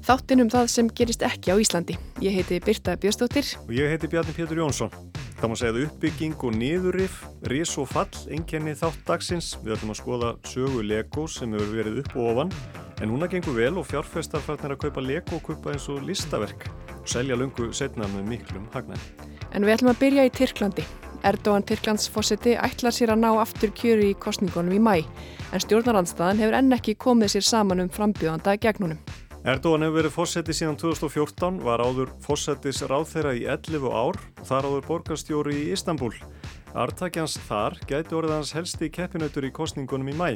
Þáttin um það sem gerist ekki á Íslandi. Ég heiti Birta Björnsdóttir. Og ég heiti Bjarni Pétur Jónsson. Það má segja uppbygging og niðurrif, ris og fall, einkenni þátt dagsins. Við ætlum að skoða sögu Lego sem hefur verið upp og ofan. En núna gengur vel og fjárfestar farnir að kaupa Lego og kaupa eins og listaverk. Og selja lungu setna með miklum hagnæði. En við ætlum að byrja í Tyrklandi. Erdogan Tyrklandsfósiti ætlar sér að ná aftur kjöru í kostningunum í mæ, en stjórnarandstaðan hefur enn ekki komið sér saman um frambjöðanda gegnunum. Erdogan hefur verið fósiti síðan 2014, var áður fósitis ráðþeira í 11 ár þar áður borgarstjóri í Istanbul. Artakjans þar gæti orðið hans helsti keppinautur í kostningunum í mæ.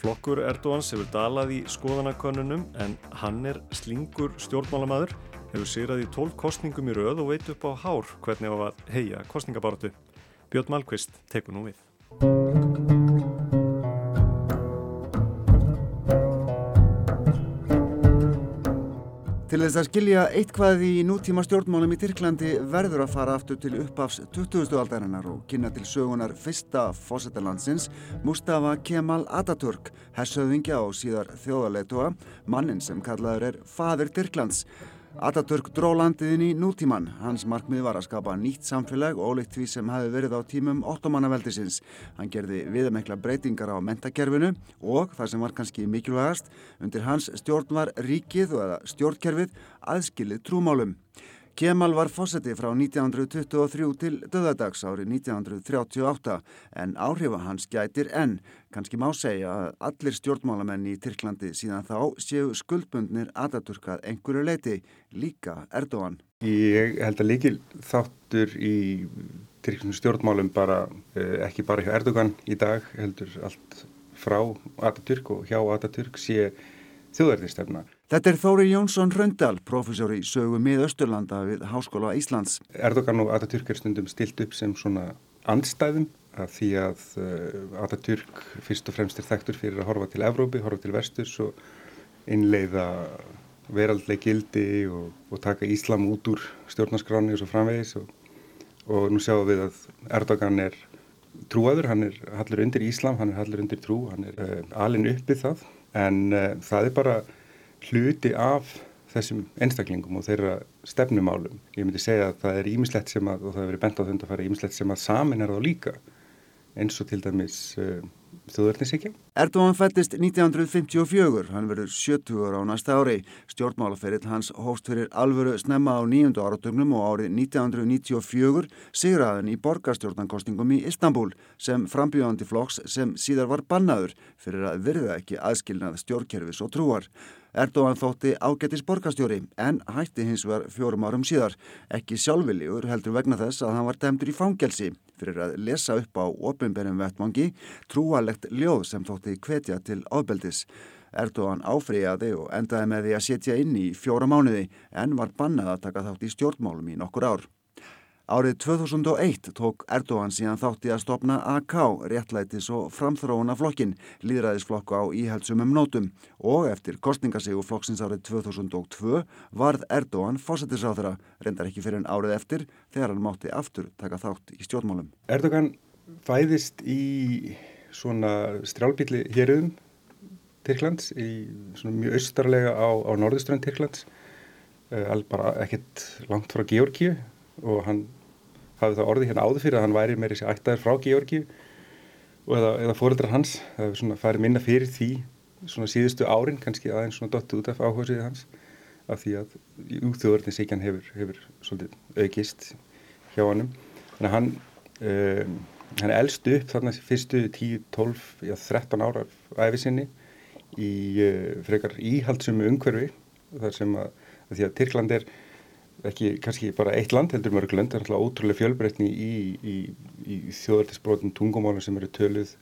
Flokkur Erdogans hefur dalað í skoðanakönnunum en hann er slingur stjórnmálamæður, hefur sýrað í 12 kostningum í rauð og veit upp á hár hvernig á að heia kostningabáratu. Björn Malmqvist tekur nú við. Til þess að skilja eitthvað í nútíma stjórnmálum í Tyrklandi verður að fara aftur til uppafs 20. aldarinnar og kynna til sögunar fyrsta fósettalandsins Mustafa Kemal Atatürk, hersauðingja og síðar þjóðarleitua, mannin sem kallaður er Fadir Tyrklands. Atatürk dró landið inn í nútíman. Hans markmið var að skapa nýtt samfélag og ólíkt því sem hafi verið á tímum ottomannaveldisins. Hann gerði viðamekla breytingar á mentakerfinu og, það sem var kannski mikilvægast, undir hans stjórn var ríkið eða stjórnkerfið aðskilið trúmálum. Kemal var fósetti frá 1923 til döðadags árið 1938 en áhrifa hans gætir enn. Kanski má segja að allir stjórnmálamenn í Tyrklandi síðan þá séu skuldbundnir Ataturkað einhverju leiti, líka Erdogan. Ég held að líkil þáttur í Tyrklandi stjórnmálum bara, ekki bara hjá Erdogan í dag, heldur allt frá Ataturk og hjá Ataturk sé þjóðverðistefna. Þetta er Þóri Jónsson Röndal, professor í sögu miðausturlanda við Háskóla Íslands. Erdogan og Atatürk er stundum stilt upp sem svona andstæðum að því að uh, Atatürk fyrst og fremst er þekktur fyrir að horfa til Evrópi, horfa til vesturs og innleiða veraldleg gildi og, og taka Íslam út úr stjórnarskráni og svo framvegis og, og nú sjáum við að Erdogan er trúaður, hann er hallur undir Íslam, hann er hallur undir trú, hann er uh, alin uppið það en uh, það er bara hluti af þessum einstaklingum og þeirra stefnumálum. Ég myndi segja að það er ímislegt sem að, og það hefur verið bent á þund að fara ímislegt sem að samin er þá líka eins og til dæmis uh, þjóðverðnisíkja. Erdogan fættist 1954, hann verður 70 ára á næsta ári. Stjórnmálaferill hans hóst fyrir alvöru snemma á nýjundu áratögnum og árið 1994 sigraðin í borgarstjórnankostingum í Istanbul sem frambjóðandi flokks sem síðar var bannaður fyrir að virða ekki aðskilnað stjórnkerfis og trúar. Erdogan þótti ágættis borgastjóri en hætti hins vegar fjórum árum síðar. Ekki sjálfvilligur heldur vegna þess að hann var dæmdur í fangelsi fyrir að lesa upp á ofinberðum vettmangi trúalegt ljóð sem þótti hvetja til ábeldis. Erdogan áfriðaði og endaði með því að setja inn í fjóra mánuði en var bannað að taka þátt í stjórnmálum í nokkur ár. Árið 2001 tók Erdogan síðan þátti að stopna AK, réttlætis og framþróuna flokkin, líðræðisflokku á íhaldsumum nótum og eftir kostningasegu flokksins árið 2002 varð Erdogan fósættisráþara, reyndar ekki fyrir en árið eftir þegar hann mátti aftur taka þátt í stjórnmálum. Erdogan fæðist í svona strjálbíli héruðum Tyrklands, í svona mjög austarlega á, á norðuströnd Tyrklands, uh, bara ekkert langt frá Georgíu og hann hafði það orðið hérna áður fyrir að hann væri meiri sér ættaður frá Georgi eða, eða fóreldrar hans það hefur svona farið minna fyrir því svona síðustu árin kannski aðeins svona dottu út af áhersluðið hans af því að úþjóðurninsíkjan hefur, hefur svolítið aukist hjá hannum þannig að hann um, hann elst upp þarna fyrstu 10, 12, já, 13 ára æfi sinni í uh, frekar íhaldsum umhverfi þar sem að, að því að Tyrkland er ekki kannski bara eitt land heldur mörg land, það er alltaf ótrúlega fjölbreytni í, í, í þjóðartisbrotum tungumálum sem eru töluð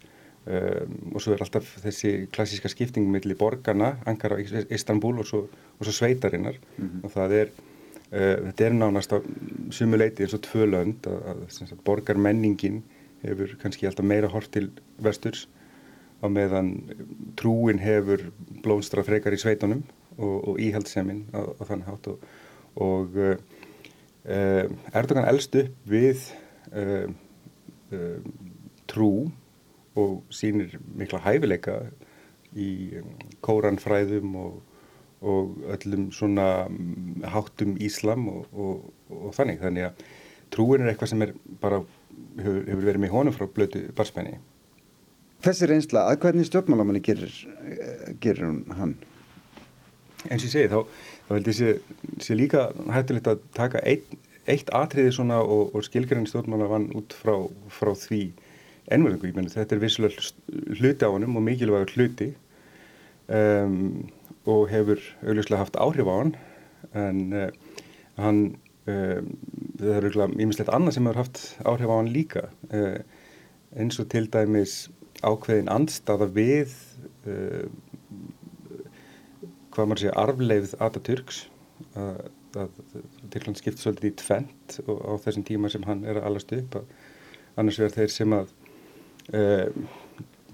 um, og svo er alltaf þessi klassíska skipting millir borgarna, Ankara og Istanbul og svo, og svo sveitarinnar mm -hmm. og það er uh, þetta er nánast á sumuleiti eins og tvö lönd að, að, að borgarmenningin hefur kannski alltaf meira hort til vesturs á meðan trúin hefur blómstra frekar í sveitunum og, og íhaldseminn á þann hátt og og uh, Erdogan elst upp við uh, trú og sínir mikla hæfileika í kóranfræðum og, og öllum svona háttum Íslam og, og, og þannig. Þannig að trúin er eitthvað sem er bara hefur, hefur verið með honum frá blötu barspenni. Þessi reynsla, að hvernig stjórnmálamanni gerir, gerir hann? eins og ég segi þá, held ég sé, sé líka hættulegt að taka eitt, eitt atriði svona og, og skilgjörðin stjórnmála vann út frá, frá því ennverðingu, ég menn þetta er vissulega hluti á hannum og mikilvægur hluti um, og hefur augljóslega haft áhrif á hann en uh, hann um, það er augljóslega ímislegt annað sem hefur haft áhrif á hann líka. Uh, eins og til dæmis ákveðin andstaða við uh, hvað maður sé arfleifð Atatürks Tyrkland skiptir svolítið í tvent á þessum tíma sem hann er að alast upp að annars verður þeir sem að e,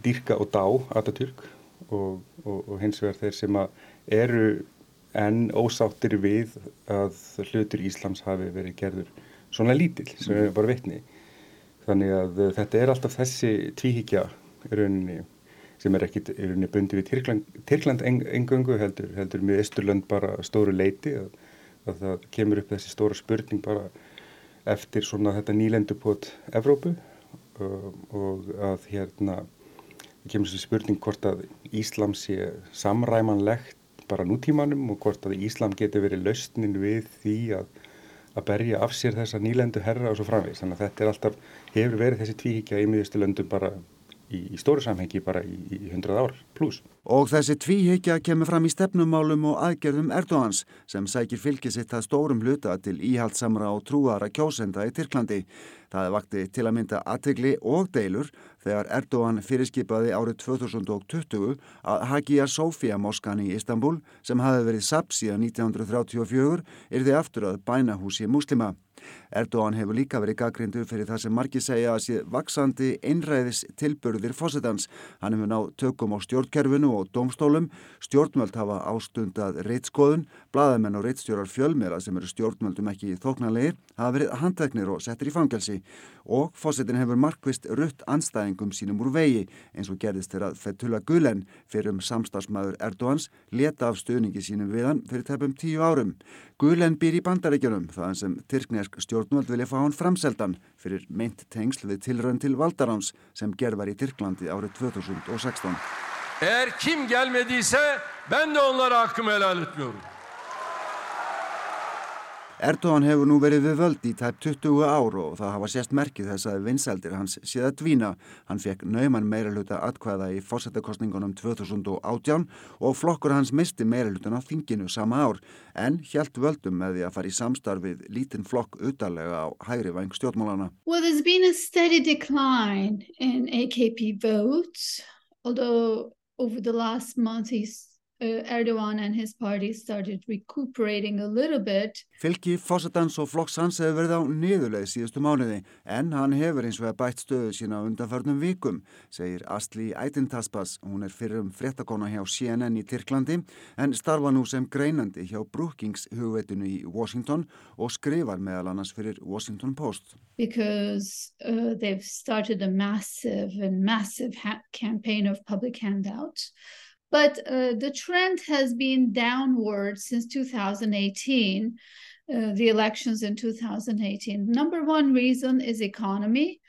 dýrka og dá Atatürk og, og, og hins vegar þeir sem að eru en ósáttir við að hlutur Íslams hafi verið gerður svona lítill sem við bara vitni. Þannig að þetta er alltaf þessi tvíhyggja rauninni sem er ekkit bundi við Tyrkland, Tyrkland engöngu heldur, heldur með Östurlönd bara stóru leiti að, að það kemur upp þessi stóra spurning bara eftir svona þetta nýlendupot Evrópu og, og að hérna kemur þessi spurning hvort að Íslam sé samræmanlegt bara nútímanum og hvort að Íslam geti verið lausnin við því að að berja af sér þessa nýlendu herra og svo framvegis. Þannig að þetta er alltaf, hefur verið þessi tvíhíkja í miðustu löndum bara í, í stóru samhengi bara í, í 100 ár pluss. Og þessi tvíhyggja kemur fram í stefnumálum og aðgerðum Erdóhans sem sækir fylgisitt að stórum hluta til íhaldsamra og trúara kjósenda í Tyrklandi. Það vakti til að mynda aðtegli og deilur þegar Erdóhan fyrirskipaði árið 2020 að Hagia Sofia moskan í Istanbul sem hafi verið sapp síðan 1934 er þið aftur að bæna húsi muslima. Erdogan hefur líka verið gaggrindu fyrir það sem margi segja að sé vaksandi einræðis tilbörðir fósettans. Hann hefur náð tökum á stjórnkerfinu og domstólum, stjórnmöld hafa ástundað reitskoðun, bladamenn og reitstjórar fjölmera sem eru stjórnmöldum ekki þóknarlegir hafa verið handteknir og settir í fangelsi og fósettin hefur markvist rutt anstæðingum sínum úr vegi eins og gerðist þegar Fethullah Gulen fyrir um samstagsmaður Erdogans leta af stöðningi sínum við hann fyrir tefum tíu árum. Gulen býr í bandaríkjunum þaðan sem Tyrknesk stjórnvöld vilja fá hann framseldan fyrir meint tengsl við tilraun til Valdaráns sem gerð var í Tyrklandi árið 2016. Eğer kim gelmediyse ben de onlara hakkımı helal etmiyorum. Erdogan hefur nú verið við völd í tæp 20 ár og það hafa sérst merkið þess að vinseldir hans séð að dvína. Hann fekk nauman meira hluta atkvæða í fórsetakostningunum 2018 og flokkur hans misti meira hlutan á þinginu sama ár en hjælt völdum með því að fara í samstarfið lítinn flokk utalega á hægri væng stjórnmálana. Well, there's been a steady decline in AKP votes, although over the last month he's Erdogan and his party started recuperating a little bit. Fylgi fósatans og flokks hans hefur verið á niðurleið síðustu mánuði en hann hefur eins og að bætt stöðu sína undanförnum vikum, segir Astli Ætintaspas. Hún er fyrir um frettakona hjá CNN í Tyrklandi en starfa nú sem greinandi hjá Brookings hugveitinu í Washington og skrifar meðal annars fyrir Washington Post. Because uh, they've started a massive and massive campaign of public handouts But uh, the trend has been downward since 2018, uh, the elections in 2018. Number one reason is economy.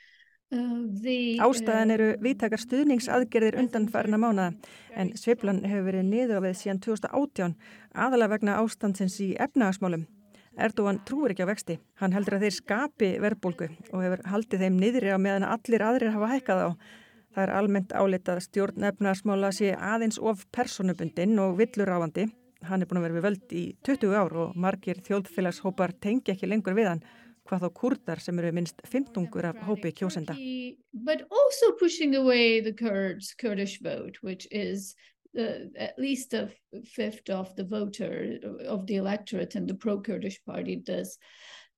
Uh, Ástæðan eru viðtakar stuðningsaðgerðir undanfærna mánuða en sveiflan hefur verið niður á við síðan 2018 aðalega vegna ástandsins í efnagasmálum. Erdogan trúir ekki á vexti. Hann heldur að þeir skapi verðbólgu og hefur haldið þeim niðri á meðan allir aðrir hafa hækkað á. Það er almennt álitað stjórn efnarsmála sé aðeins of personubundin og villuráfandi. Hann er búin að vera við völd í 20 ár og margir þjóðfélagshópar tengi ekki lengur við hann hvað þá kurdar sem eru minnst 15 af hópi kjósenda. The at least a fifth of the voter of the electorate and the pro-Kurdish party does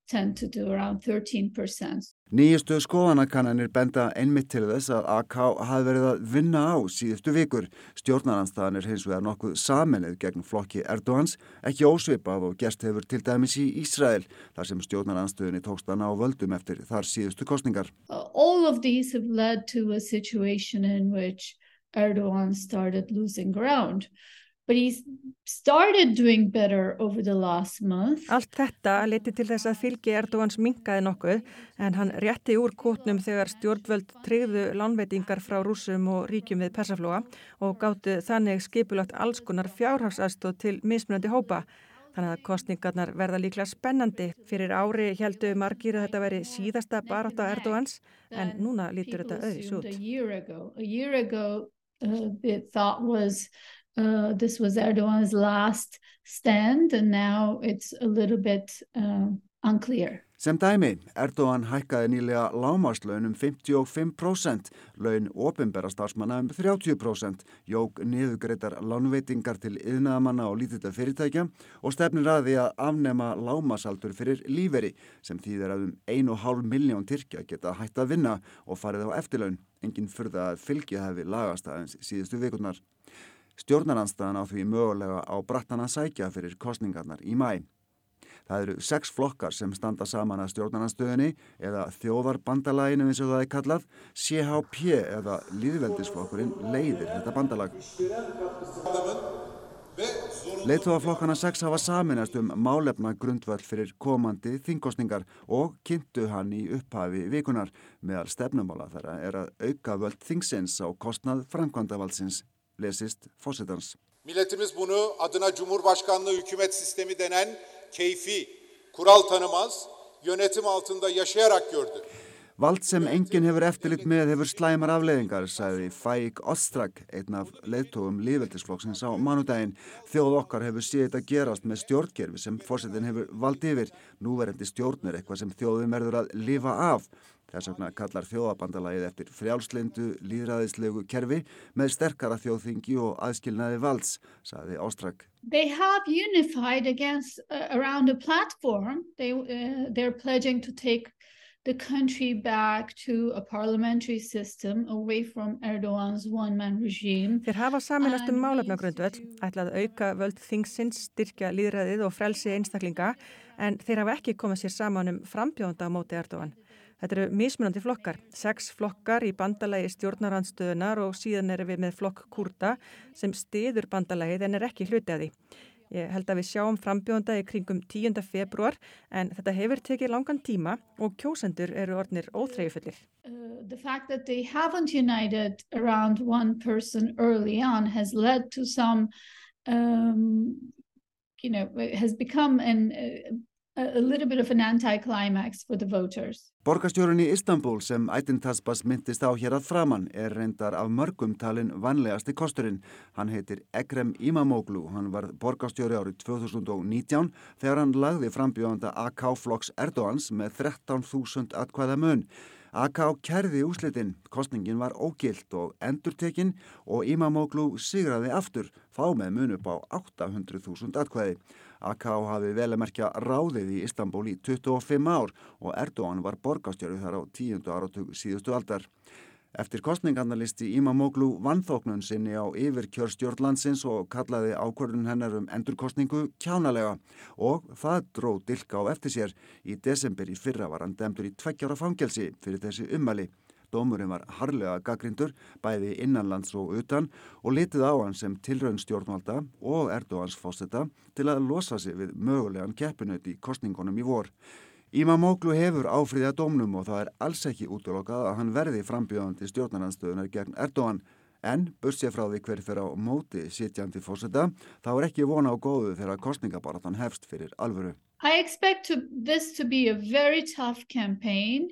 tend to do around 13%. Nýjustu skoðanakannanir benda einmitt til þess að AK hafi verið að vinna á síðustu vikur. Stjórnaranstæðan er hins vegar nokkuð saminnið gegn flokki Erdogans, ekki ósvipað og gerst hefur til dæmis í Ísrael, þar sem stjórnaranstæðunni tókst að ná völdum eftir þar síðustu kostningar. All of these have led to a situation in which Erdogan started losing ground. But he started doing better over the last month. Allt þetta leti til þess að fylgi Erdogans minkaði nokkuð en hann rétti úr kótnum þegar stjórnvöld treyðu lánveitingar frá rúsum og ríkjum við persaflóa og gáttu þannig skipulagt alls konar fjárhagsastóð til mismunandi hópa. Þannig að kostningarnar verða líklega spennandi. Fyrir ári heldu margir að þetta veri síðasta barátt á Erdogans en núna lítur þetta öðris út. Uh, this was Erdogan's last stand and now it's a little bit uh, unclear. Sem dæmi, Erdogan hækkaði nýlega lámaslaun um 55%, laun ofinbæra starfsmanna um 30%, jók niðugreitar lánveitingar til yðnaðamanna og lítita fyrirtækja og stefnir að því að afnema lámasaldur fyrir líferi sem þýðir að um 1,5 miljón tyrkja geta hætt að vinna og farið á eftirlaun. Engin fyrða að fylgja hefði lagast aðeins síðustu vikurnar. Stjórnaranstæðan á því mögulega á brattana sækja fyrir kostningarnar í mæ. Það eru sex flokkar sem standa saman að stjórnarnarstöðinni eða þjóðarbandalæginu eins og það er kallað, CHP eða Líðveldisflokkurinn leiðir þetta bandalag. Leittóaflokkana sex hafa saminast um málefna grundvöld fyrir komandi þingkostningar og kynntu hann í upphafi vikunar meðal stefnumála þar er að auka völd þingsins á kostnað framkvæmdavaldsins, lesist fósitans. Milletimiz bunu adına Cumhurbaşkanlığı hükümet sistemi denen keyfi, kural tanımaz, yönetim altında yaşayarak gördü. Vald sem enginn hefur eftirlit með hefur slæmar afleiðingar, sagði Fæk Ostrak, einn af leðtogum líðveldisflokksins á manudaginn. Þjóð okkar hefur séð þetta gerast með stjórnkerfi sem fórsetin hefur vald yfir. Núverandi stjórnir eitthvað sem þjóðum verður að lifa af. Þess vegna kallar þjóðabandalagið eftir frjálslindu, líðræðislegu kerfi með sterkara þjóðþingi og aðskilnaði valds, sagði Ostrak. They have unified against, uh, around a platform. They, uh, they're pledging to take the country back to a parliamentary system away from Erdogan's one-man regime. Þeir hafa saminast um málefnagrundvöld, ætlað auka völd þingsins, styrkja líðræðið og frelsi einstaklinga, en þeir hafa ekki komið sér saman um frambjónda á móti Erdogan. Þetta eru mismunandi flokkar, sex flokkar í bandalagi stjórnarandstöðunar og síðan eru við með flokk Kurda sem stiður bandalagið en er ekki hluti að því. Ég held að við sjáum frambjónda í kringum 10. februar en þetta hefur tekið langan tíma og kjósendur eru orðnir óþreyjufullir. Uh, um, you know, has become an, uh, a little bit of an anti-climax for the voters. Borgastjórun í Istanbul sem Ætintaspas myndist á hér að framann er reyndar af mörgum talin vanlegasti kosturinn. Hann heitir Ekrem Imamoglu, hann var borgastjóri árið 2019 þegar hann lagði frambjóðanda AK Flokks Erdogans með 13.000 atkvæða mun. AK kærði úslitin, kostningin var ógilt og endurtekinn og Imamoglu sigraði aftur, þá með mun upp á 800.000 atkvæði. AK hafi vel að merkja ráðið í Istanbul í 25 ár og Erdogan var borgastjóru þar á tíundu áratug síðustu aldar. Eftir kostningarnalisti Imamoglu vannþóknun sinni á yfirkjörstjórn landsins og kallaði ákvörðun hennar um endurkostningu kjánalega og það dró dilka á eftir sér. Í desember í fyrra var hann demdur í tveggjára fangelsi fyrir þessi ummali. Dómurinn var harlega gaggrindur, bæði innanlands og utan og litið á hann sem tilraun stjórnvalda og Erdogans fósetta til að losa sig við mögulegan keppinaut í kostningunum í vor. Ímamóklu hefur áfriðja dómnum og það er alls ekki útlokað að hann verði frambjöðandi stjórnarnanstöðunar gegn Erdogan En bursið frá því hver fyrir á móti sitjandi fórseta, þá er ekki vona á góðu þegar kostningabaratan hefst fyrir alvöru. I expect to, this to be a very tough campaign.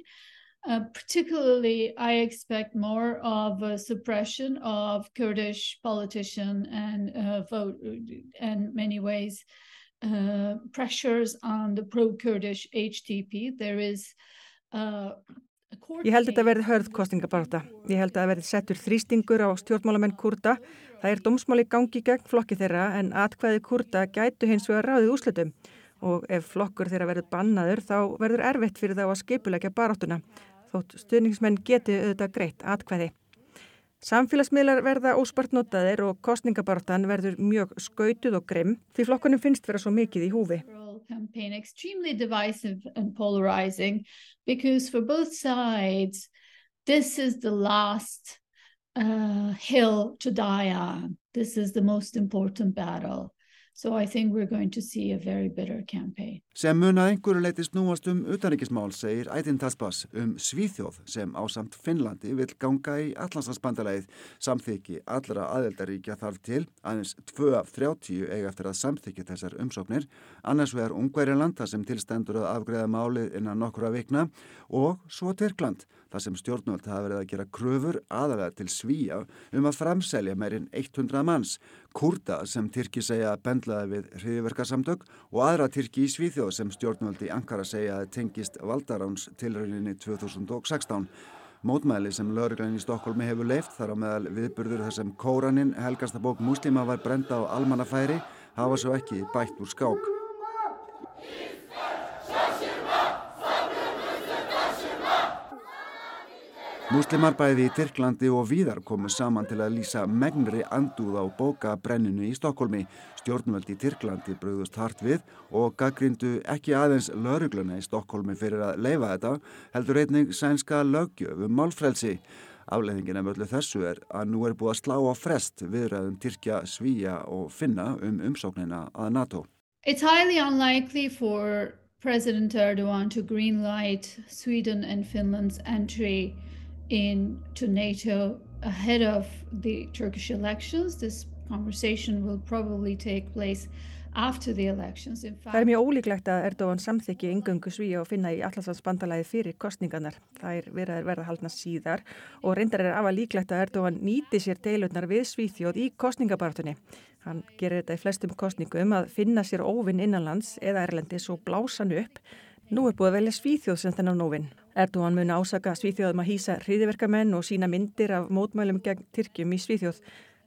Uh, particularly, I expect more of a suppression of Kurdish politician and uh, vote, in many ways, uh, pressures on the pro-Kurdish HDP. There is Ég held að þetta verði hörð kostingabarta. Ég held að það verði settur þrýstingur á stjórnmálamenn kurda. Það er domsmáli gangi gegn flokki þeirra en atkvæði kurda gætu hins vegar ráðið úslutum og ef flokkur þeirra verður bannaður þá verður erfitt fyrir þá að skipulegja baráttuna þótt stuðningsmenn geti auðvitað greitt atkvæði. Samfélagsmiðlar verða óspart notaðir og kostningabartan verður mjög skautuð og grimm því flokkunum finnst vera svo mikið í húfi. uh, So I think we're going to see a very bitter campaign. Sem mun að einhverju leiti snúast um utanrikismál segir Ætin Taspas um Svíþjóð sem ásamt Finnlandi vil ganga í Allansansbandalæðið samþyggi allra aðeldaríkja þar til aðeins 2 af 30 eiga eftir að samþykja þessar umsóknir annars vegar Ungværiland þar sem tilstendur að afgreða málið innan nokkura vikna og svo Tyrkland þar sem stjórnvöld hafa verið að gera kröfur aðalega til svíja um að framselja meirinn 100 manns, kurda sem Tyrki segja bendlaði við hriðverkarsamtök og aðra Tyrki í Svíþjóð sem stjórnvöldi Ankara segja tengist Valdaráns tilrauninni 2016. Mótmæli sem lauruglænin í Stokkólmi hefur leift þar á meðal viðburður þar sem Kóranin, helgasta bók muslima, var brenda á almannafæri, hafa svo ekki bætt úr skák. Múslimar bæði í Tyrklandi og víðar komu saman til að lýsa megnri andúð á bókabrenninu í Stokkólmi. Stjórnvöldi í Tyrklandi bröðust hart við og gaggrindu ekki aðeins laurugluna í Stokkólmi fyrir að leifa þetta, heldur einnig sænska lögjöfum málfrelsi. Afleðingin af öllu þessu er að nú er búið að slá á frest viðræðum Tyrkja, Svíja og Finna um umsóknina að NATO. It's highly unlikely for President Erdogan to greenlight Sweden and Finland's entry into NATO ahead of the Turkish elections. This conversation will probably take place after the elections. Það er mjög ólíklegt að Erdogan samþykki yngöngu svíja og finna í allarsvansbandalagi fyrir kostningarnar. Það er verið verða haldna síðar og reyndar er af að líklegt að Erdogan nýti sér deilutnar við svíþjóð í kostningabartunni. Hann gerir þetta í flestum kostningum að finna sér óvinn innanlands eða erlendis og blása hann upp Nú er búið að velja Svíþjóð sem þennan nóvinn. Erdogan mun ásaka Svíþjóðum að hýsa hriðiverkamenn og sína myndir af mótmælum gegn Tyrkjum í Svíþjóð.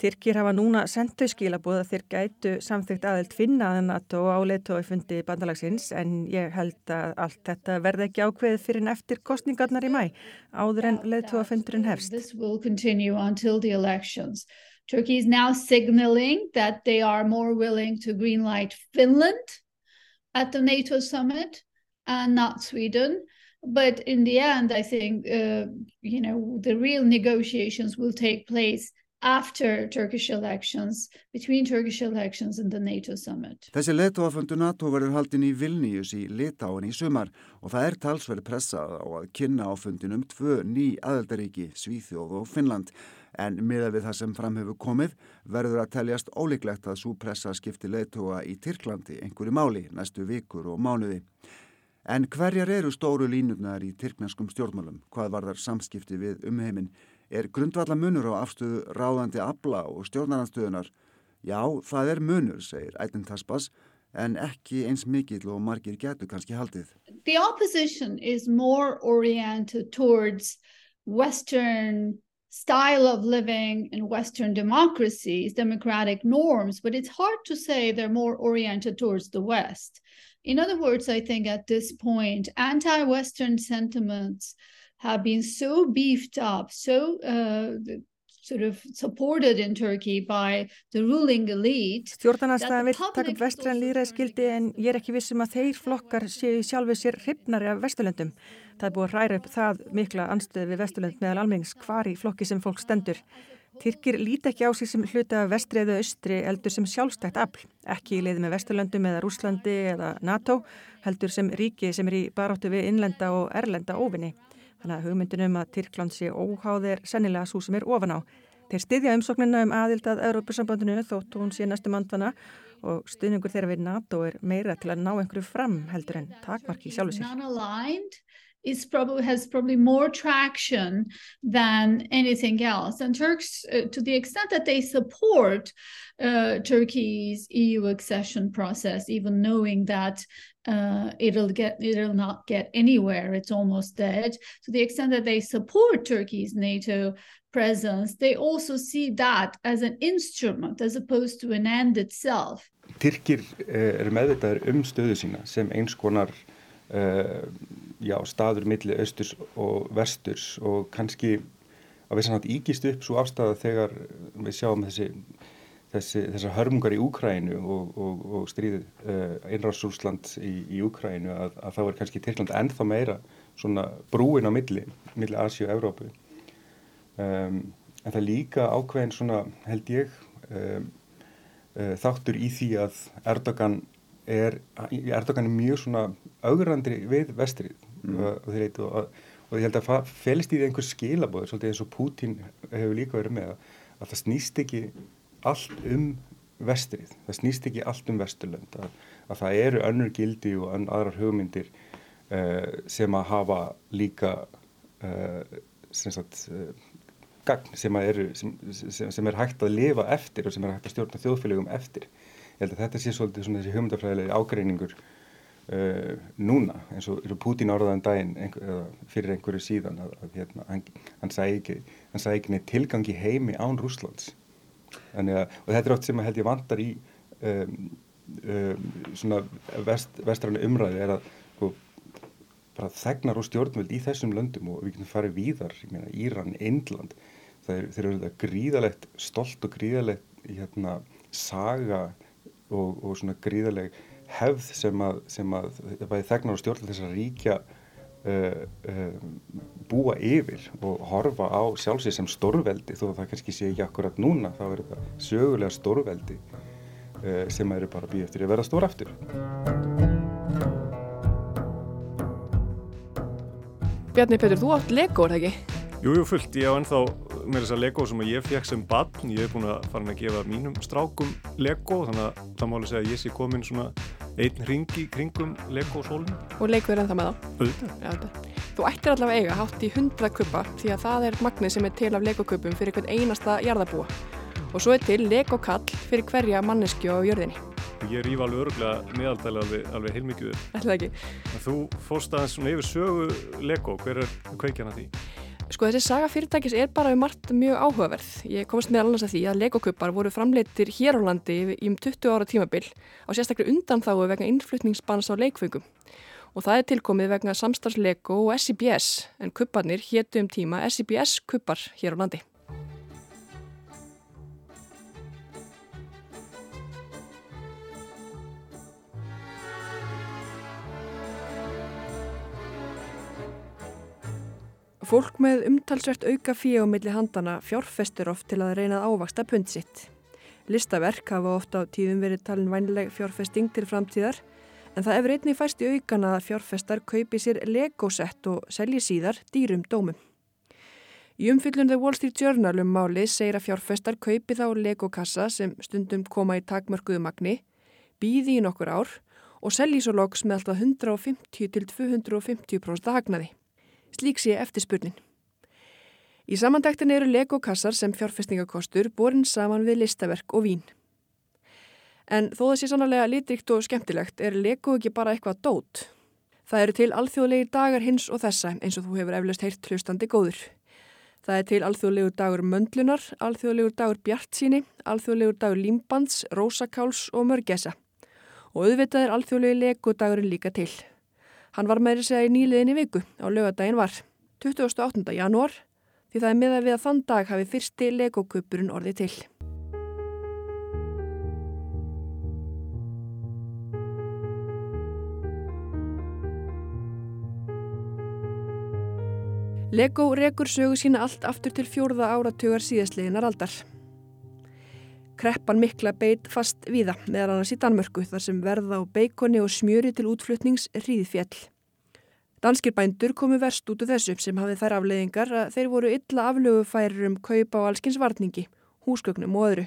Tyrkjir hafa núna sendt þau skilabóð að þeir gætu samþygt aðeilt finna að NATO á leittóifundi bandalagsins en ég held að allt þetta verði ekki ákveðið fyrir en eftir kostningarnar í mæ áður en leittóifundurinn hefst. Turkey is now signaling that they are more willing to greenlight Finland at the NATO summit and not Sweden. But in the end, I think, uh, you know, the real negotiations will take place after Turkish elections, between Turkish elections and the NATO summit. Þessi letóafundu NATO verður haldin í Vilnius í Litáin í sumar og það er talsverð pressað á að kynna á fundinum tvö ný aðeldaríki, Svíþjóð og Finnland. En miða við það sem fram hefur komið verður að teljast ólíklegt að svo pressa skipti letóa í Tyrklandi einhverju máli næstu vikur og mánuði. En hverjar eru stóru línurnar í tyrknarskum stjórnmálum? Hvað var þar samskipti við umheiminn? Er grundvalla munur á afstöðu ráðandi abla og stjórnarnarstöðunar? Já, það er munur, segir Ættin Taspas, en ekki eins mikill og margir getur kannski haldið. The opposition is more oriented towards western style of living in Western democracies, democratic norms, but it's hard to say they're more oriented towards the West. In other words, I think at this point, anti Western sentiments have been so beefed up, so uh, sort of supported in Turkey by the ruling elite. Stjórnarnarstaðan vil taka upp vestræn líðræðskildi en ég er ekki vissum að þeir flokkar séu sjálfur sér hrifnari af vesturlöndum. Það er búið að ræra upp það mikla anstöð við vesturlönd meðal almengis hvar í flokki sem fólk stendur. Tyrkir líti ekki á sig sem hluta vestri eða austri heldur sem sjálfstækt afl, ekki í leiði með Vesturlöndum eða Rúslandi eða NATO, heldur sem ríki sem er í baráttu við innlenda og erlenda óvinni. Þannig að hugmyndunum að Tyrkland sé óháð er sennilega svo sem er ofan á. Þeir styðja umsóknina um aðild að Európusambandinu þótt hún sé næstu mandvana og stuðningur þeirra við NATO er meira til að ná einhverju fram heldur en takmarki sjálfu sér. Is probably has probably more traction than anything else. And Turks, uh, to the extent that they support uh, Turkey's EU accession process, even knowing that uh, it'll get it'll not get anywhere, it's almost dead. To the extent that they support Turkey's NATO presence, they also see that as an instrument as opposed to an end itself. Tyrkir eru meðvitaður um sem eins uh, já, staður milli austurs og vesturs og kannski að við sann átt ígist upp svo afstæða þegar við sjáum þessi, þessi þessar hörmungar í Úkrænu og, og, og stríðið uh, einráðsúsland í, í Úkrænu að, að þá er kannski Tyrkland ennþá meira svona brúin á milli, milli Asi og Evrópu. Um, en það líka ákveðin svona held ég um, uh, þáttur í því að Erdogan er, Erdogan er mjög svona augrandri við vestrið mm. og, og, og, og ég held að felist í því einhver skilabóður svolítið eins og Putin hefur líka verið með að, að það snýst ekki allt um vestrið, það snýst ekki allt um vesturlönd, að, að það eru önnur gildi og önn, aðrar hugmyndir uh, sem að hafa líka uh, sem sagt uh, gagn sem, er, sem, sem, sem er hægt að lifa eftir og sem er hægt að stjórna þjóðfélögum eftir. Ég held að þetta sé svolítið svona þessi hugmyndafræðilegi ágreiningur uh, núna eins og Putin orðaðan daginn einhver, fyrir einhverju síðan að, að hérna, hann, hann sæði ekki, ekki neitt tilgangi heimi án Rúslands að, og þetta er oft sem að held ég vandar í um, um, svona vest, vestrannu umræði er að sko, bara þegnar og stjórnvöld í þessum löndum og við getum farið víðar, meina Íran, Indland er, þeir eru gríðalegt stolt og gríðalegt hérna, saga og, og svona gríðaleg hefð sem að, sem að þegnar og stjórnlega þessar ríkja uh, uh, búa yfir og horfa á sjálfsig sem stórveldi þó það kannski sé ekki akkurat núna þá er þetta sögulega stórveldi uh, sem eru bara býð eftir að vera stór aftur Bjarni Petur, þú átt Lego, er það ekki? Jújú, fullt. Ég á ennþá með þessa Lego sem ég fekk sem barn. Ég hef búin að fara að gefa mínum strákum Lego, þannig að það máli segja að ég sé komin svona einn ringi kringum Lego sólinu. Og Lego er ennþá með? Auðvitað. Þú ættir allavega eiga hátt í 100 kuppa því að það er magnið sem er til af Lego kuppum fyrir hvern einasta jarðabúa. Og svo er til Lego kall fyrir hverja mannesku á jörðinni. Ég rýf alveg öruglega meðaldæli alveg, alveg heilmikið upp. Ætlaði ekki. En þú fórst aðeins svona yfir sögu Lego. Hver er kveikjan að því? Sko þessi saga fyrirtækis er bara um margt mjög áhugaverð. Ég komst með alveg að því að legokuppar voru framleitir hér á landi í um 20 ára tímabil á sérstaklega undan þáu vegna innflutningsbans á leikfengum. Og það er tilkomið vegna samstarfslego og SIBS en kupparnir héttu um tíma SIBS kuppar hér á landi. Fólk með umtalsvert auka fíu á milli handana fjárfestur oft til að reyna að ávaksta pund sitt. Listaverk hafa ofta á tíðum verið talin vænleg fjárfesting til framtíðar en það hefur einnig fæst í aukana að fjárfestar kaupi sér legosett og selji síðar dýrum dómum. Í umfyllun The Wall Street Journal um máli segir að fjárfestar kaupi þá legokassa sem stundum koma í takmörkuðu magni, býði í nokkur ár og selji svo loks með alltaf 150 til 250% hagnaði. Slík sé eftirspurnin. Í samandæktin eru legokassar sem fjárfestingakostur borin saman við listaverk og vín. En þó sé sannlega litrikt og skemmtilegt er lego ekki bara eitthvað dót. Það eru til alþjóðlegir dagar hins og þessa eins og þú hefur eflaust heyrt hlustandi góður. Það er til alþjóðlegur dagur möndlunar, alþjóðlegur dagur bjartsíni, alþjóðlegur dagur límbands, rósakáls og mörgessa. Og auðvitað er alþjóðlegi lego dagurinn líka til. Hann var þess að í nýliðinni viku á lögadaginn var 28. janúar því það er með að við að þann dag hafi fyrsti legokupurinn orði til. Lego rekur sögu sína allt aftur til fjórða áratugar síðastleginar aldar. Kreppan mikla beit fast víða, meðal annars í Danmörku, þar sem verða á beikoni og smjöri til útflutnings hríðfjall. Danskir bændur komu verst út úr þessu sem hafið þær afleiðingar að þeir voru illa aflögufærir um kaupa á allskins varningi, húsgögnum og öðru.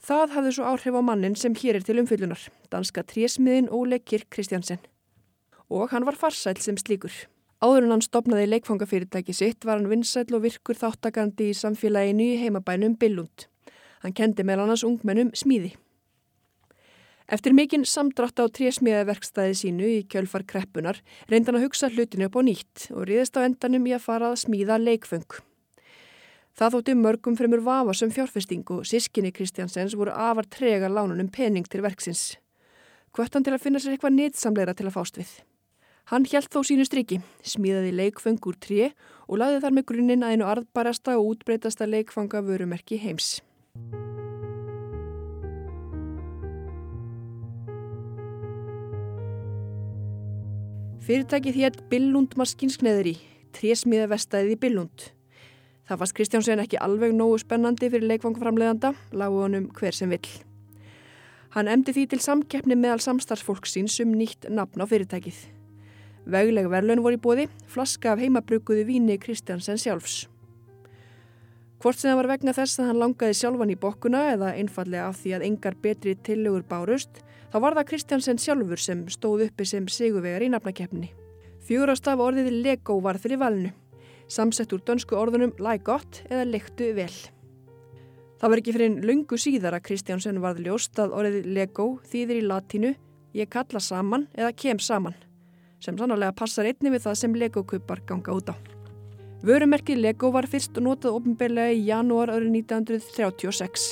Það hafði svo áhrif á mannin sem hér er til umfyllunar, danska trésmiðin Óle Kirk Kristjansen. Og hann var farsæl sem slíkur. Áður en hann stopnaði leikfangafyrirtæki sitt var hann vinsæl og virkur þáttakandi í samfélaginu í heimabænum Billund. Hann kendi meðal annars ungmennum smíði. Eftir mikinn samdrátt á trésmiðaverkstæði sínu í kjölfar kreppunar reyndan að hugsa hlutinu upp á nýtt og riðist á endanum í að fara að smíða leikfeng. Það þótti mörgum fremur vafasum fjárfesting og sískinni Kristjansens voru afar trega lánunum pening til verksins. Hvöttan til að finna sér eitthvað nýtsamleira til að fást við. Hann hjælt þó sínu striki, smíðaði leikfeng úr tré og laði þar með grunninn að einu arðbarasta og útbreytasta leikfanga vörumerki heims. Fyrirtækið hétt Billund Maskinskneðri, trésmiða vestæðið í Billund. Það fannst Kristjánsson ekki alveg nógu spennandi fyrir leikvangframleðanda, lágu honum hver sem vill. Hann emdi því til samkeppni meðal samstarfsfólksins um nýtt nafn á fyrirtækið. Vegleg verlaun voru í bóði, flaska af heimabrökuðu víni Kristjánsen sjálfs. Hvort sem það var vegna þess að hann langaði sjálfan í bokkuna eða einfallega af því að engar betri tillögur bárust, þá var það Kristjánsen sjálfur sem stóð uppi sem sigurvegar í nafnakeppni. Fjórastaf orðið Lego var fyrir valinu samsett úr dönsku orðunum læg gott eða lektu vel. Það var ekki fyrir einn lungu síðar að Kristjánsen varð ljóst að orðið Lego þýðir í latínu ég kalla saman eða kem saman, sem sannlega passar einni við það sem Lego-kuppar ganga út á. Vörumerkið Lego var fyrst notað ofinbeglega í janúar árið 1936.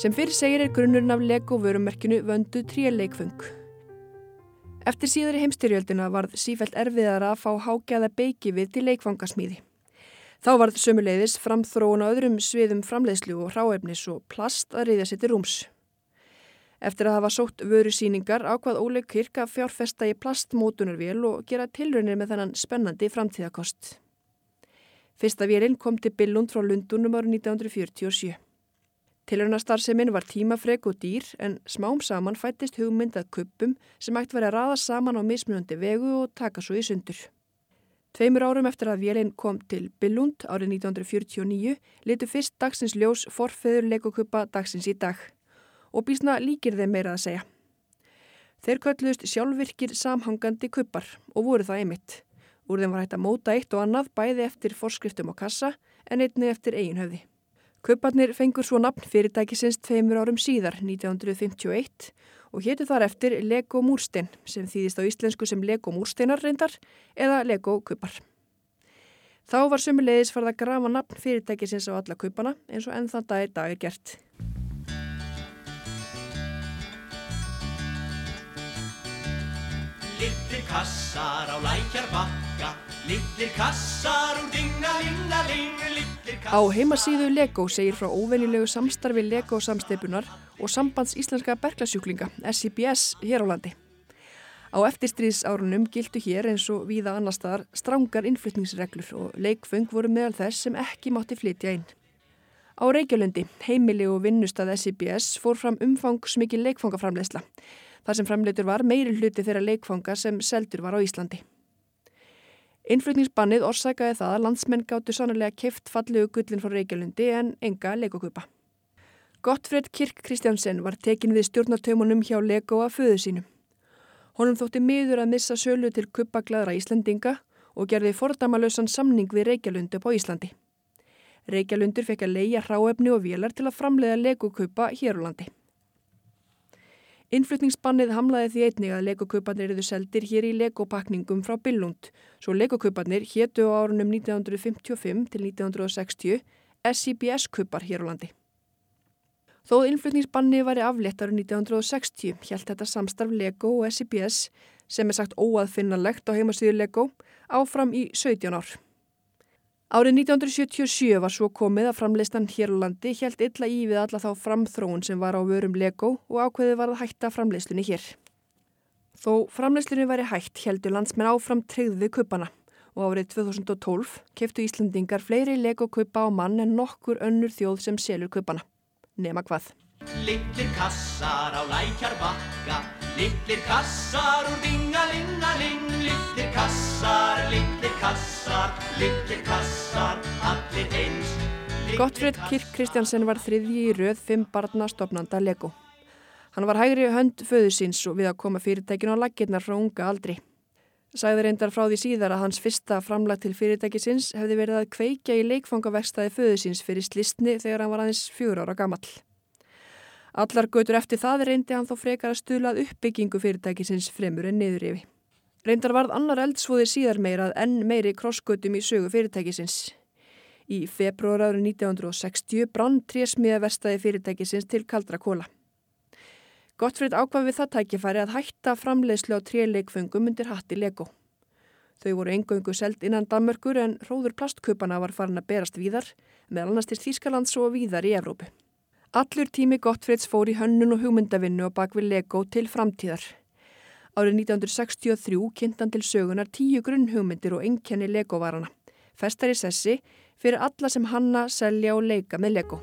Sem fyrir segir er grunnurinn af Lego vörumerkinu vöndu tríleikfung. Eftir síðari heimstyrjöldina varð sífælt erfiðara að fá hágæða beiki við til leikfangasmíði. Þá varð sömuleiðis framþróun á öðrum sviðum framleiðslu og hráefnis og plast að reyðja sér til rúms. Eftir að hafa sótt vöru síningar ákvað Óleg Kirk að fjárfesta í plastmótunarvél og gera tilraunir með þennan spennandi framtíðakost. Fyrsta vélinn kom til Billund frá Lundunum árið 1947. Tilraunastarseminn var tímafreg og dýr en smám saman fættist hugmyndað kuppum sem ætti verið að raða saman á mismunandi vegu og taka svo í sundur. Tveimur árum eftir að vélinn kom til Billund árið 1949 litu fyrst dagsins ljós forfeður legokuppa dagsins í dag og bísna líkir þeim meira að segja. Þeir kölluðust sjálfvirkir samhangandi kuppar og voru það einmitt. Úr þeim var hægt að móta eitt og annað bæði eftir forskriftum á kassa en einni eftir eigin höfði. Kauparnir fengur svo nafn fyrirtækisins tveimur árum síðar, 1951, og héttu þar eftir Lego Múrstein, sem þýðist á íslensku sem Lego Múrsteinar reyndar, eða Lego Kaupar. Þá var sumulegis farið að grafa nafn fyrirtækisins á alla kaupana, eins og enn þann dag er dag er gert. Kassar á lækjar bakka Littir kassar úr dingalingaling Á heimasíðu Lego segir frá óvenjulegu samstarfi Lego samsteipunar og sambands íslenska berglasjúklinga, SCBS, hér á landi. Á eftirstríðsárunum gildu hér eins og víða annar staðar strángar innflytningsreglur og leikfeng voru meðal þess sem ekki mátti flytja inn. Á Reykjölandi, heimili og vinnustad SCBS fór fram umfangsmikið leikfangaframleysla þar sem framleitur var meiri hluti þeirra leikfanga sem seldur var á Íslandi. Innflutningsbannið orsakaði það að landsmenn gáttu sannlega keft fallegu gullin frá Reykjalundi en enga legokupa. Gottfred Kirk Kristjánsen var tekin við stjórnartaumunum hjá Lego að föðu sínum. Honum þótti miður að missa sölu til kuppagladra Íslandinga og gerði fordamalösan samning við Reykjalundi upp á Íslandi. Reykjalundur fekk að leia hráefni og vélar til að framleiða legokupa hér á landi. Innflutningsbannið hamlaði því einnig að legokauparnir eruðu seldir hér í legopakningum frá Billund, svo legokauparnir héttu á árunum 1955 til 1960 SCBS-kaupar hér á landi. Þóð innflutningsbannið væri aflétt árið 1960 hjælt þetta samstarf Lego og SCBS sem er sagt óaðfinnanlegt á heimasíðu Lego áfram í 17 ár. Árið 1977 var svo komið að framleistan hér á landi helt illa í við alla þá framþróun sem var á vörum Lego og ákveði var að hætta framleislunni hér. Þó framleislunni væri hætt heldur landsmenn áfram treyð við kaupana og árið 2012 keftu Íslandingar fleiri Lego kaupa á mann en nokkur önnur þjóð sem selur kaupana. nema hvað. Littlir kassar á lækjar bakka Littlir kassar úr dingalingaling Littlir kassar, littlir kassar Littlir kassar, allir eins Gottfred Kirk Kristjansen var þriðji í röð fimm barna stopnanda Lego. Hann var hægri hönd föðu síns og við að koma fyrirtækinu á laggirnar frá unga aldri. Sæði reyndar frá því síðar að hans fyrsta framlag til fyrirtækisins hefði verið að kveikja í leikfangavekstaði föðu síns fyrir slistni þegar hann var aðeins fjögur ára gamall. Allar götur eftir það reyndi hann þó frekar að stuðlað uppbyggingu fyrirtækisins fremur en niður yfi. Reyndar varð annar eldsvoðir síðar meirað enn meiri krossgötum í sögu fyrirtækisins. Í februar árið 1960 brann trésmiðaverstaði fyrirtækisins til kaldra kóla. Gottfried ákvað við það tækifæri að hætta framleiðslu á tréleikföngum undir hatti Lego. Þau voru engöngu seld innan Danmörkur en hróður plastkupana var farin að berast víðar, meðal annars til Þýskalands og víðar í Evrópu. Allur tími Gottfrieds fór í hönnun og hugmyndavinnu og bakvið Lego til framtíðar. Árið 1963 kynntan til sögunar tíu grunnhugmyndir og engkenni Lego-varana. Festar í sessi fyrir alla sem hanna, selja og leika með Lego.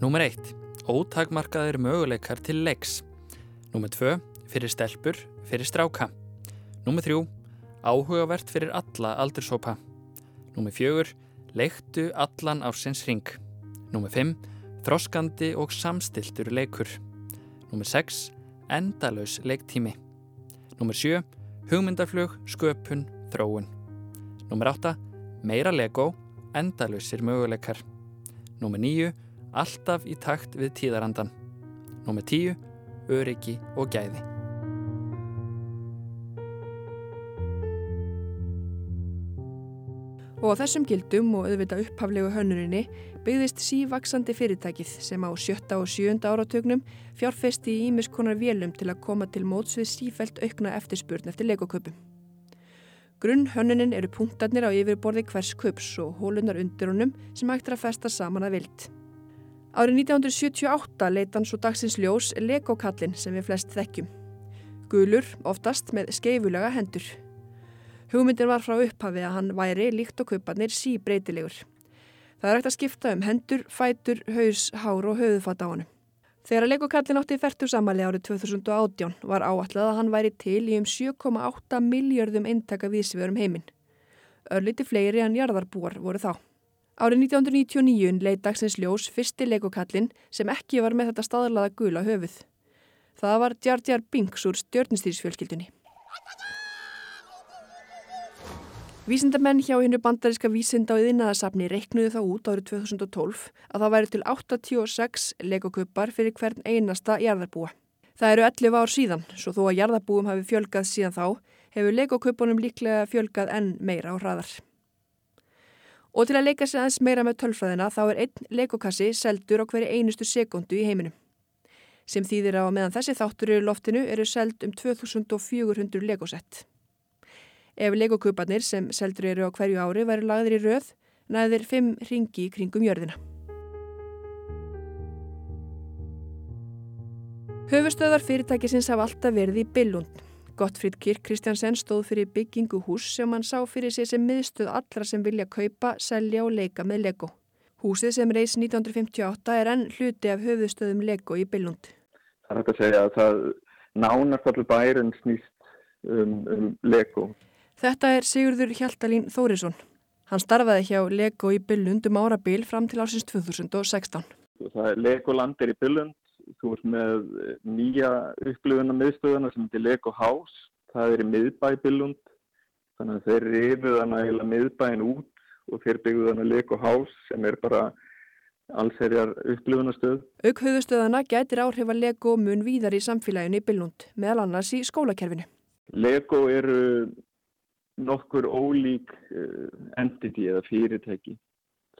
Númer 1. Ótakmarkaðir möguleikar til leiks. Númer 2. Fyrir stelpur, fyrir stráka. Númer 3. Áhugavert fyrir alla aldurshópa. Númer 4. Leiktu allan ársins ring. Númer 5. Þroskandi og samstiltur leikur. Númer 6. Endalaus leiktími. Númer 7. Hugmyndarflug, sköpun, þróun. Númer 8. Meira Lego, endalausir möguleikar. Númer 9. Alltaf í takt við tíðarandan. Númer 10. Öryggi og gæði. Og á þessum gildum og auðvitað upphaflegu hönnuninni byggðist sívaksandi fyrirtækið sem á sjötta og sjönda áratögnum fjárfesti í ímiskonar vélum til að koma til móts við sífælt aukna eftirspurn eftir legoköpum. Grunn hönnunin eru punktarnir á yfirborði hvers köps og hólunar undir honum sem hægt er að festa saman að vild. Árið 1978 leita hann svo dagsins ljós legokallin sem við flest þekkjum. Gulur, oftast með skeifulega hendur. Hugmyndin var frá upphafi að hann væri líkt og kuparnir síbreytilegur. Það er ekkert að skipta um hendur, fætur, haus, hár og höfuðfatt á hann. Þegar legokallin átti færtu samali árið 2018 var áallað að hann væri til í um 7,8 miljardum eintaka vísverum heiminn. Örliti fleiri en jarðarbúar voru þá. Árið 1999 leið dagsins ljós fyrsti legokallin sem ekki var með þetta staðlaða gula höfuð. Það var Jar Jar Binks úr stjörnistýrsfjölskyldunni. Vísindamenn hjá hinnu bandariska vísinda og yðnaðasafni reiknuðu þá út árið 2012 að það væri til 86 legokuppar fyrir hvern einasta jarðarbúa. Það eru 11 ár síðan, svo þó að jarðarbúum hafi fjölgað síðan þá, hefur legokuppunum líklega fjölgað enn meira á hraðar. Og til að leika sér aðeins meira með tölfræðina þá er einn legokassi seldur á hverju einustu sekundu í heiminum. Sem þýðir á meðan þessi þáttur eru loftinu eru seld um 2400 legosett. Ef legokuparnir sem seldur eru á hverju ári væri lagðir í röð, næðir fimm ringi kringum jörðina. Höfustöðar fyrirtækisins hafa alltaf verið í Billund. Gottfríd Kirk Kristjansen stóð fyrir byggingu hús sem hann sá fyrir sig sem miðstöð allra sem vilja kaupa, selja og leika með Lego. Húsið sem reys 1958 er enn hluti af höfustöðum Lego í Billund. Það er hægt að segja að það nánast allir bærin snýst um, um Lego. Þetta er Sigurður Hjaltalín Þórisson. Hann starfaði hjá Lego í Billund um árabil fram til ásins 2016. Það er Legoland er í Billund. Þú ert með nýja upplifuna miðstöðuna sem heitir Lego House. Það er í miðbæ Billund. Þannig að þeir rifuð hana eða miðbæin út og þeir byggðu hana Lego House sem er bara allserjar upplifunastöð. Auk höfustöðana gætir áhrif að Lego mun víðar í samfélaginu í Billund, meðal annars í skólakerfinu. Lego eru nokkur ólík entity eða fyrirtæki.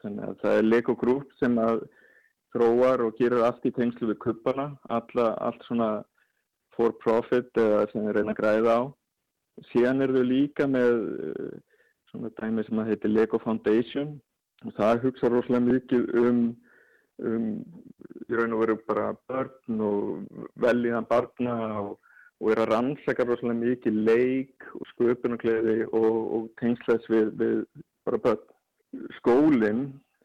Þannig að það er Lego Group sem að þróar og gerir allt í tengslu við kuppana, alla, allt svona for profit eða sem þeir reyna að græða á. Síðan eru þau líka með svona dæmi sem að heitir Lego Foundation og það hugsa rosalega mikið um, um í raun og veru bara börn og velíðan barna og og er að rannsaka rosalega mikið leik og sköpunarkleði og, og tengslæðs við, við bara börn. Skólinn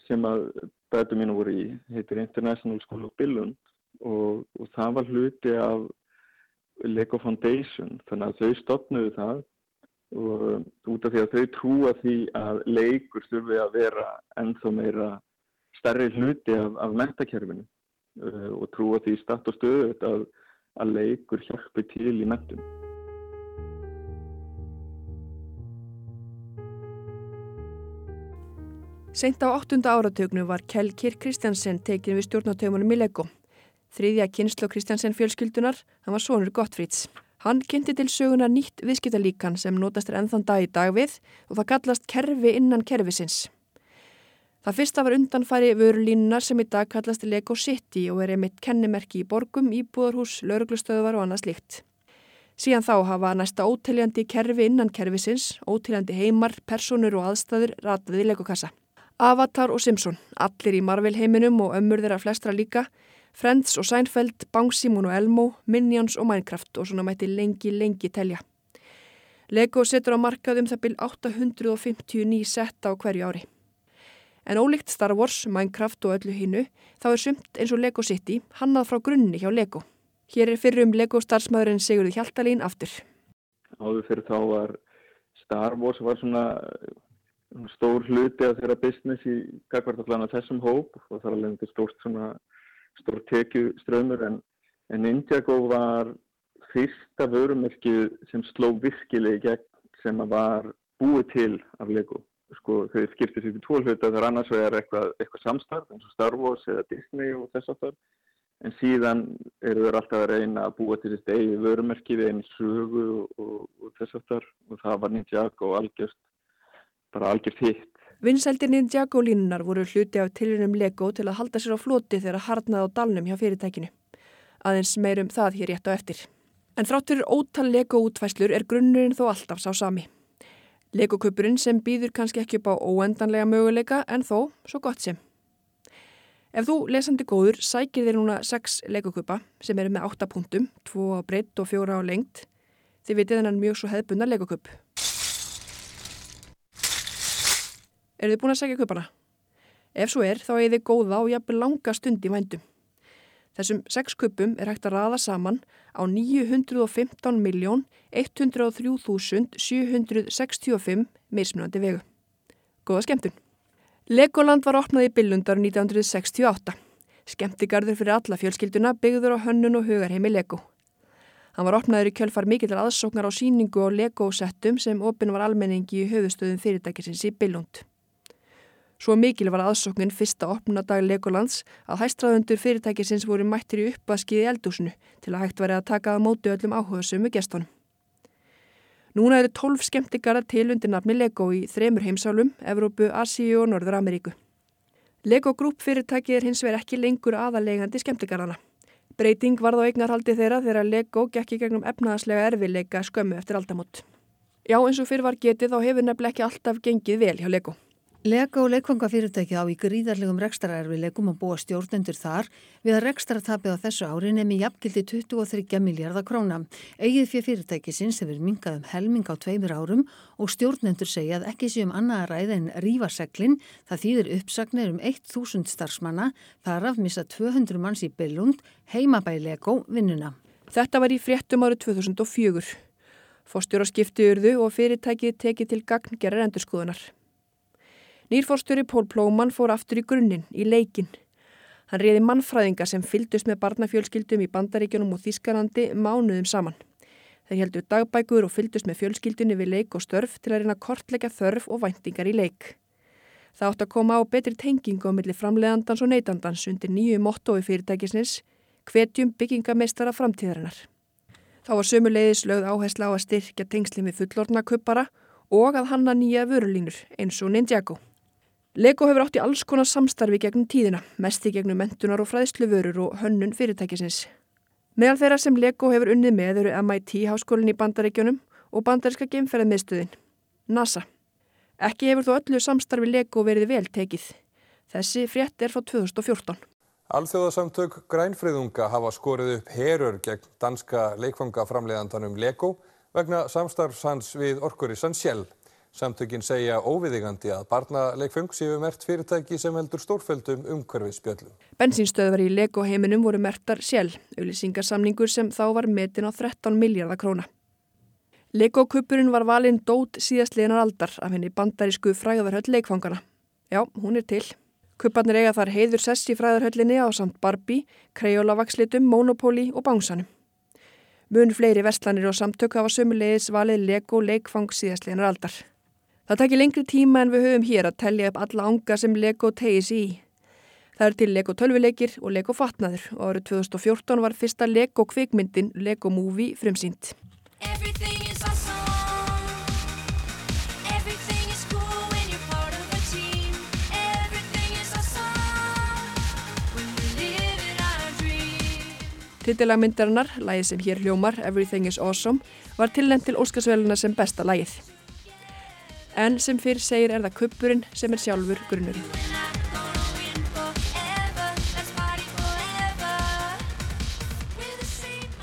sem að bætu mínu voru í, heitir International School of Billund og, og það var hluti af Lego Foundation, þannig að þau stopnuðu það og út af því að þau trúa því að leikur þurfi að vera ennþá meira stærri hluti af, af mentakerfinu uh, og trúa því statt og stöðu að, að leikur hjálpi til í mentum. Seint á 8. áratögnu var Kjell Kirk Kristjansen tekin við stjórnatöfunum í Lego. Þriðja kynslu Kristjansen fjölskyldunar, hann var sonur Gottfríds. Hann kynnti til söguna nýtt viðskiptalíkan sem notast er ennþann dag í dag við og það kallast kerfi innan kerfisins. Það fyrsta var undanfæri vörulínunar sem í dag kallast Lego City og er einmitt kennimerki í borgum, íbúðarhús, lauruglustöðvar og annað slíkt. Síðan þá hafa næsta óteljandi kerfi innan kerfisins, óteljandi heimar, personur og aðstæður rataði Lego-kassa. Avatar og Simpson, allir í Marvel heiminum og ömmur þeirra flestra líka, Friends og Seinfeld, Bang Simon og Elmo, Minions og Minecraft og svona mætti lengi, lengi telja. Lego setur á markað um það byrj 850 ný setta á hverju ári. En ólíkt Star Wars, Minecraft og öllu hinnu, þá er sumt eins og Lego City hannað frá grunni hjá Lego. Hér er fyrir um Lego starfsmæðurinn Sigurði Hjaltalín aftur. Áður fyrir þá var Star Wars var svona stór hluti af þeirra business í gagvartalana þessum hóp og það er alveg stórt svona stór tekjuströymur en, en Indjago var fyrsta vörumerkið sem sló virkileg gegn sem var búið til af Lego. Sko þau skiptist upp í tvo hluta þar annars vegar eitthvað, eitthvað samstarf eins og Star Wars eða Disney og þess aftar en síðan eru þeir alltaf að reyna að búa til þessi eigi vörumerki við einu sögu og, og, og þess aftar og það var Ninjago algjörst bara algjört hitt. Vinsældir Ninjago línunar voru hluti af tilunum Lego til að halda sér á floti þegar harnað á dalnum hjá fyrirtækinu. Aðeins meirum það hér rétt á eftir. En þráttur ótal Lego útfæslur er grunnurinn þó alltaf sá sami. Lego-kupurinn sem býður kannski ekki upp á óendanlega möguleika en þó svo gott sem. Ef þú lesandi góður sækir þér núna 6 Lego-kupa sem eru með 8 punktum, 2 á breytt og 4 á lengt, þið vitið hennan mjög svo hefðbunna Lego-kup. Er þið búin að segja kupana? Ef svo er, þá er þið góða og jafnveg langa stund í vændum. Þessum sex kupum er hægt að raða saman á 915.103.765 mismunandi vegu. Góða skemmtun. Legoland var opnað í Billundar 1968. Skemmtigarður fyrir alla fjölskylduna byggður á hönnun og hugarheimi Lego. Hann var opnaður í kjölfar mikillar aðsóknar á síningu og Lego-settum sem opin var almenningi í höfustöðum fyrirtækisins í Billund. Svo mikil var aðsóknin fyrsta opnunadag Legolands að hæstraðundur fyrirtækisins voru mættir í uppaskið í eldúsinu til að hægt veri að taka að móti öllum áhugasömu gestunum. Núna eru tólf skemmtikara til undir nafni Lego í þremur heimsálum, Evrópu, Asíu og Norður Ameríku. Lego Group fyrirtæki er hins vegar ekki lengur aðalegandi skemmtikarana. Breyting var þá eignarhaldi þeirra þegar Lego gekk í gegnum efnaðaslega erfileika skömmu eftir aldamot. Já, eins og fyrir var getið þá hefur nefnileg ekki alltaf gengið vel hjá Lego. Lega og leikfangafyrirtæki á í gríðarlegum rekstrarerfileikum að búa stjórnendur þar við að rekstratapið á þessu ári nefni jafngildi 23 miljardar króna. Egið fyrir fyrirtækisins hefur minkað um helming á tveimur árum og stjórnendur segja að ekki séum annað að ræða en rífaseglin. Það þýðir uppsagnir um 1000 starfsmanna, þar af missa 200 manns í Billund, heimabæ Lego vinnuna. Þetta var í fréttum árið 2004. Fórstjóra skipti urðu og fyrirtækið tekið til gagngerar endurskúðunar. Nýrforstjóri Pól Plóman fór aftur í grunninn, í leikin. Hann reyði mannfræðinga sem fyldust með barnafjölskyldum í bandaríkjunum og Þískarandi mánuðum saman. Þeir heldur dagbækur og fyldust með fjölskyldunni við leik og störf til að reyna kortleika þörf og væntingar í leik. Það átt að koma á betri tengingu á milli framleiðandans og neytandans undir nýju mottói fyrirtækisins, hvetjum byggingameistara framtíðarinnar. Þá var sömuleiðis lögð áhersla á að styrkja tengsli með fullorna kuppara og að hanna nýja vörulínur eins og Ninjago. Lego hefur átt í alls konar samstarfi gegnum tíðina, mest í gegnum mentunar og fræðsluvörur og hönnun fyrirtækisins. Meðal þeirra sem Lego hefur unnið með eru MIT háskólinn í bandaríkjunum og bandaríska geimferðmiðstöðin, NASA. Ekki hefur þó öllu samstarfi Lego verið vel tekið. Þessi frétt er frá 2014. Alþjóðasamtök grænfriðunga hafa skorið upp herur gegn danska leikfangaframleðandanum Lego vegna samstarfs hans við orkurissan Shell. Samtökin segja óviðigandi að barnaleikfeng séu mert fyrirtæki sem heldur stórfældum umhverfisbjöllum. Bensínstöðvar í Lego heiminum voru mertar sjálf, auðlýsingarsamningur sem þá var metin á 13 miljardar króna. Lego-kuppurinn var valinn dót síðastliðinar aldar af henni bandarísku fræðarhöll leikfangana. Já, hún er til. Kupparnir eiga þar heiður sess í fræðarhöllinni á samt Barbie, Crayola-vakslitum, Monopoly og Bánsanum. Mun fleiri verslanir og samtök hafa sömulegis valið Lego leikfang síðastliðinar aldar. Það takir lengri tíma en við höfum hér að tellja upp alla ánga sem Lego tegis í. Það er til Lego tölvuleikir og Lego fatnaður og árið 2014 var fyrsta Lego kvikmyndin Lego Movie frumsýnd. Tittilagmyndarinnar, lægið sem hér hljómar, Everything is Awesome, var tilnænt til Óskarsvæluna sem besta lægið. En sem fyrr segir er það kuppurinn sem er sjálfur grunnurinn.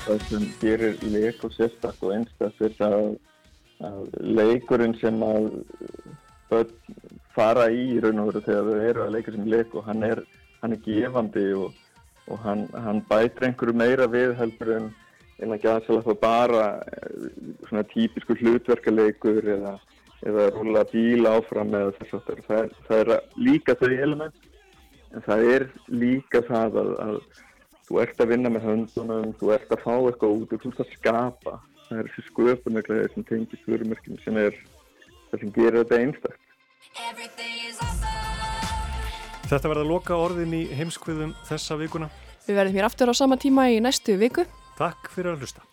Það sem gerir leik og sérstaklega og einstaklega er það að leikurinn sem að fara í í raun og veru þegar þau eru að leika sem leik og hann er, hann er gefandi og, og hann, hann bætir einhverju meira við heldur en en ekki aðsala bara svona típisku hlutverkaleikur eða eða rúla bíl áfram eða þess að það er, það er líka þau element en það er líka það að, að þú ert að vinna með höndunum, þú ert að fá eitthvað út og þú ert að skapa. Það er þessi sköpunarglæði sem tengist vörumerkjum sem er það sem gerir þetta einstakt. Þetta verða loka orðin í heimskviðum þessa vikuna. Við verðum hér aftur á sama tíma í næstu viku. Takk fyrir að hlusta